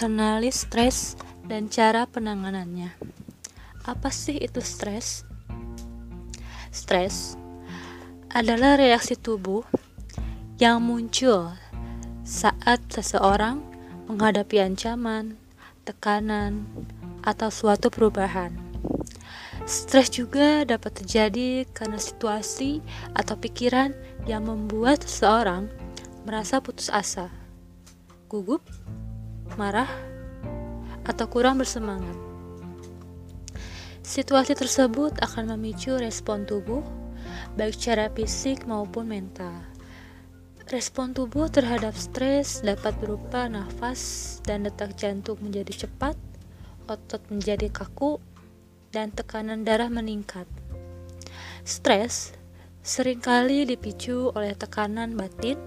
Kenali stres dan cara penanganannya. Apa sih itu stres? Stres adalah reaksi tubuh yang muncul saat seseorang menghadapi ancaman, tekanan, atau suatu perubahan. Stres juga dapat terjadi karena situasi atau pikiran yang membuat seseorang merasa putus asa, gugup, marah, atau kurang bersemangat. Situasi tersebut akan memicu respon tubuh, baik secara fisik maupun mental. Respon tubuh terhadap stres dapat berupa nafas dan detak jantung menjadi cepat, otot menjadi kaku, dan tekanan darah meningkat. Stres sering kali dipicu oleh tekanan batin,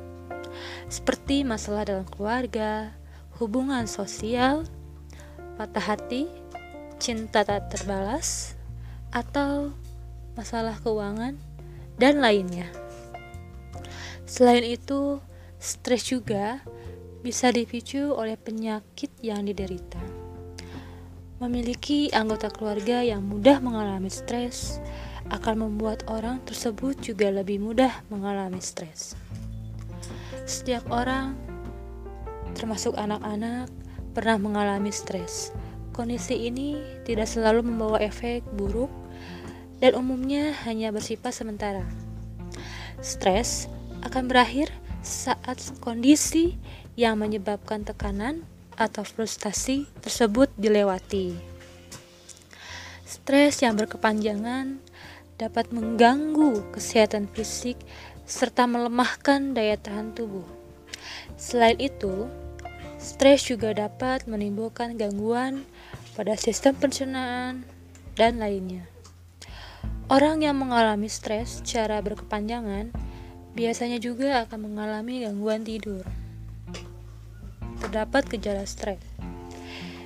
seperti masalah dalam keluarga, hubungan sosial, patah hati, cinta tak terbalas, atau masalah keuangan, dan lainnya. Selain itu, stres juga bisa dipicu oleh penyakit yang diderita. Memiliki anggota keluarga yang mudah mengalami stres akan membuat orang tersebut juga lebih mudah mengalami stres. Setiap orang termasuk anak-anak, pernah mengalami stres. Kondisi ini tidak selalu membawa efek buruk dan umumnya hanya bersifat sementara. Stres akan berakhir saat kondisi yang menyebabkan tekanan atau frustasi tersebut dilewati. Stres yang berkepanjangan dapat mengganggu kesehatan fisik serta melemahkan daya tahan tubuh. Selain itu, Stres juga dapat menimbulkan gangguan pada sistem pencernaan dan lainnya. Orang yang mengalami stres secara berkepanjangan biasanya juga akan mengalami gangguan tidur. Terdapat gejala stres.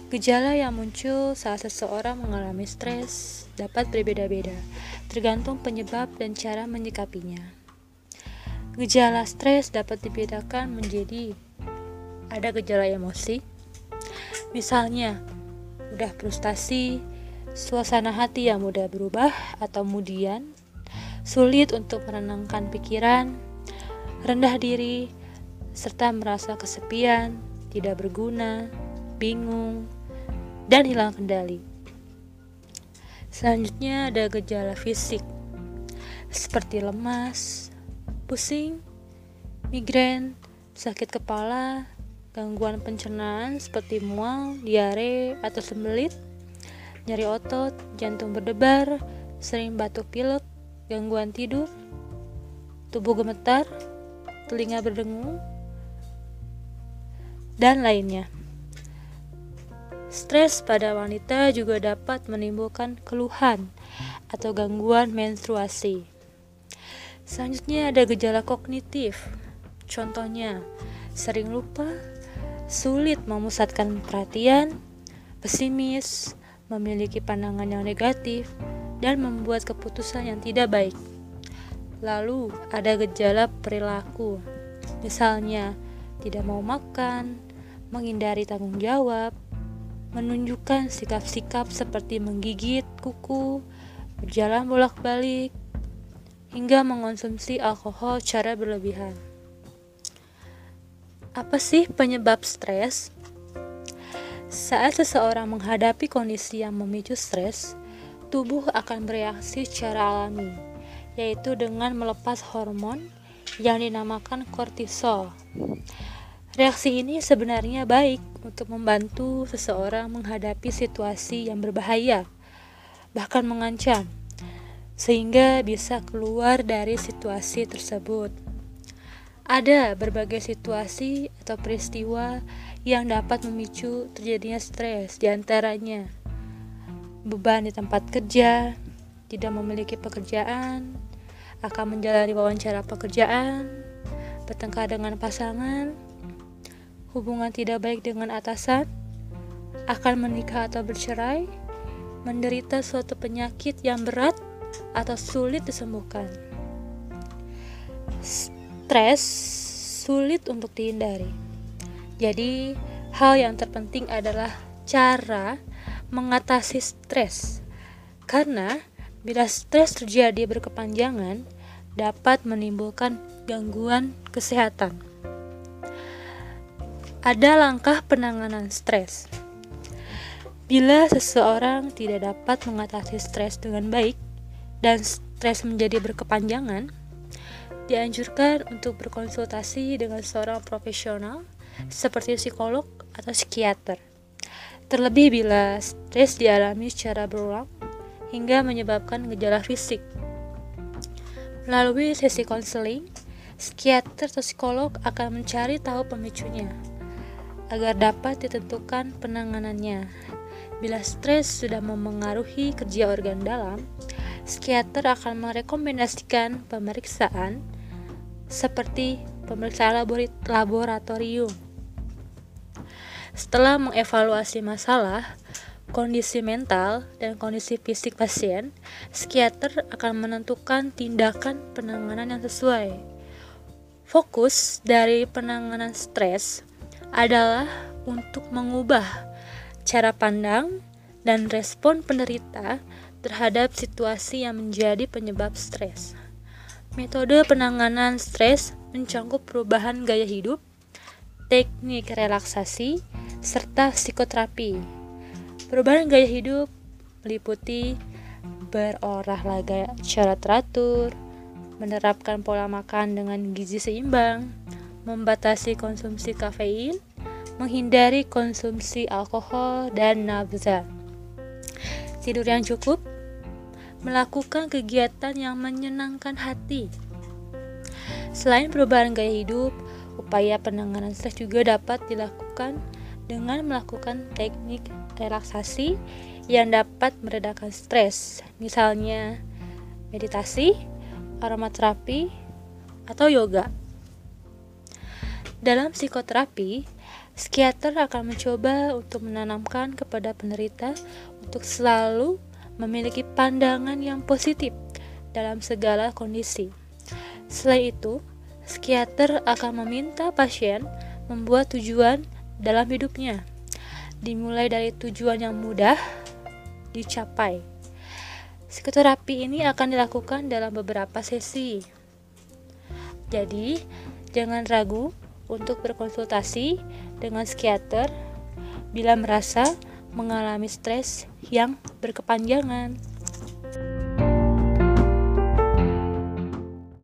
Gejala yang muncul saat seseorang mengalami stres dapat berbeda-beda, tergantung penyebab dan cara menyikapinya. Gejala stres dapat dibedakan menjadi ada gejala emosi, misalnya mudah frustasi, suasana hati yang mudah berubah atau kemudian sulit untuk menenangkan pikiran, rendah diri, serta merasa kesepian, tidak berguna, bingung, dan hilang kendali. Selanjutnya ada gejala fisik seperti lemas, pusing, migrain, sakit kepala, gangguan pencernaan seperti mual, diare, atau sembelit, nyeri otot, jantung berdebar, sering batuk pilek, gangguan tidur, tubuh gemetar, telinga berdengung, dan lainnya. Stres pada wanita juga dapat menimbulkan keluhan atau gangguan menstruasi. Selanjutnya ada gejala kognitif. Contohnya, sering lupa, sulit memusatkan perhatian, pesimis, memiliki pandangan yang negatif, dan membuat keputusan yang tidak baik. Lalu, ada gejala perilaku, misalnya tidak mau makan, menghindari tanggung jawab, menunjukkan sikap-sikap seperti menggigit kuku, berjalan bolak-balik, hingga mengonsumsi alkohol secara berlebihan. Apa sih penyebab stres? Saat seseorang menghadapi kondisi yang memicu stres, tubuh akan bereaksi secara alami, yaitu dengan melepas hormon yang dinamakan kortisol. Reaksi ini sebenarnya baik untuk membantu seseorang menghadapi situasi yang berbahaya, bahkan mengancam, sehingga bisa keluar dari situasi tersebut. Ada berbagai situasi atau peristiwa yang dapat memicu terjadinya stres, di antaranya beban di tempat kerja, tidak memiliki pekerjaan, akan menjalani wawancara pekerjaan, bertengkar dengan pasangan, hubungan tidak baik dengan atasan, akan menikah atau bercerai, menderita suatu penyakit yang berat atau sulit disembuhkan. Stres sulit untuk dihindari. Jadi, hal yang terpenting adalah cara mengatasi stres. Karena bila stres terjadi berkepanjangan dapat menimbulkan gangguan kesehatan. Ada langkah penanganan stres. Bila seseorang tidak dapat mengatasi stres dengan baik dan stres menjadi berkepanjangan, dianjurkan untuk berkonsultasi dengan seorang profesional seperti psikolog atau psikiater. Terlebih bila stres dialami secara berulang hingga menyebabkan gejala fisik. Melalui sesi konseling, psikiater atau psikolog akan mencari tahu pemicunya agar dapat ditentukan penanganannya. Bila stres sudah memengaruhi kerja organ dalam, psikiater akan merekomendasikan pemeriksaan seperti pemeriksaan laboratorium. Setelah mengevaluasi masalah, kondisi mental, dan kondisi fisik pasien, psikiater akan menentukan tindakan penanganan yang sesuai. Fokus dari penanganan stres adalah untuk mengubah cara pandang dan respon penderita terhadap situasi yang menjadi penyebab stres. Metode penanganan stres mencakup perubahan gaya hidup, teknik relaksasi, serta psikoterapi. Perubahan gaya hidup meliputi berolahraga secara teratur, menerapkan pola makan dengan gizi seimbang, membatasi konsumsi kafein, menghindari konsumsi alkohol dan nafza. Tidur yang cukup, melakukan kegiatan yang menyenangkan hati. Selain perubahan gaya hidup, upaya penanganan stres juga dapat dilakukan dengan melakukan teknik relaksasi yang dapat meredakan stres, misalnya meditasi, aromaterapi, atau yoga. Dalam psikoterapi, psikiater akan mencoba untuk menanamkan kepada penderita untuk selalu memiliki pandangan yang positif dalam segala kondisi. Selain itu, psikiater akan meminta pasien membuat tujuan dalam hidupnya, dimulai dari tujuan yang mudah dicapai. Psikoterapi ini akan dilakukan dalam beberapa sesi. Jadi, jangan ragu untuk berkonsultasi dengan psikiater bila merasa mengalami stres yang berkepanjangan.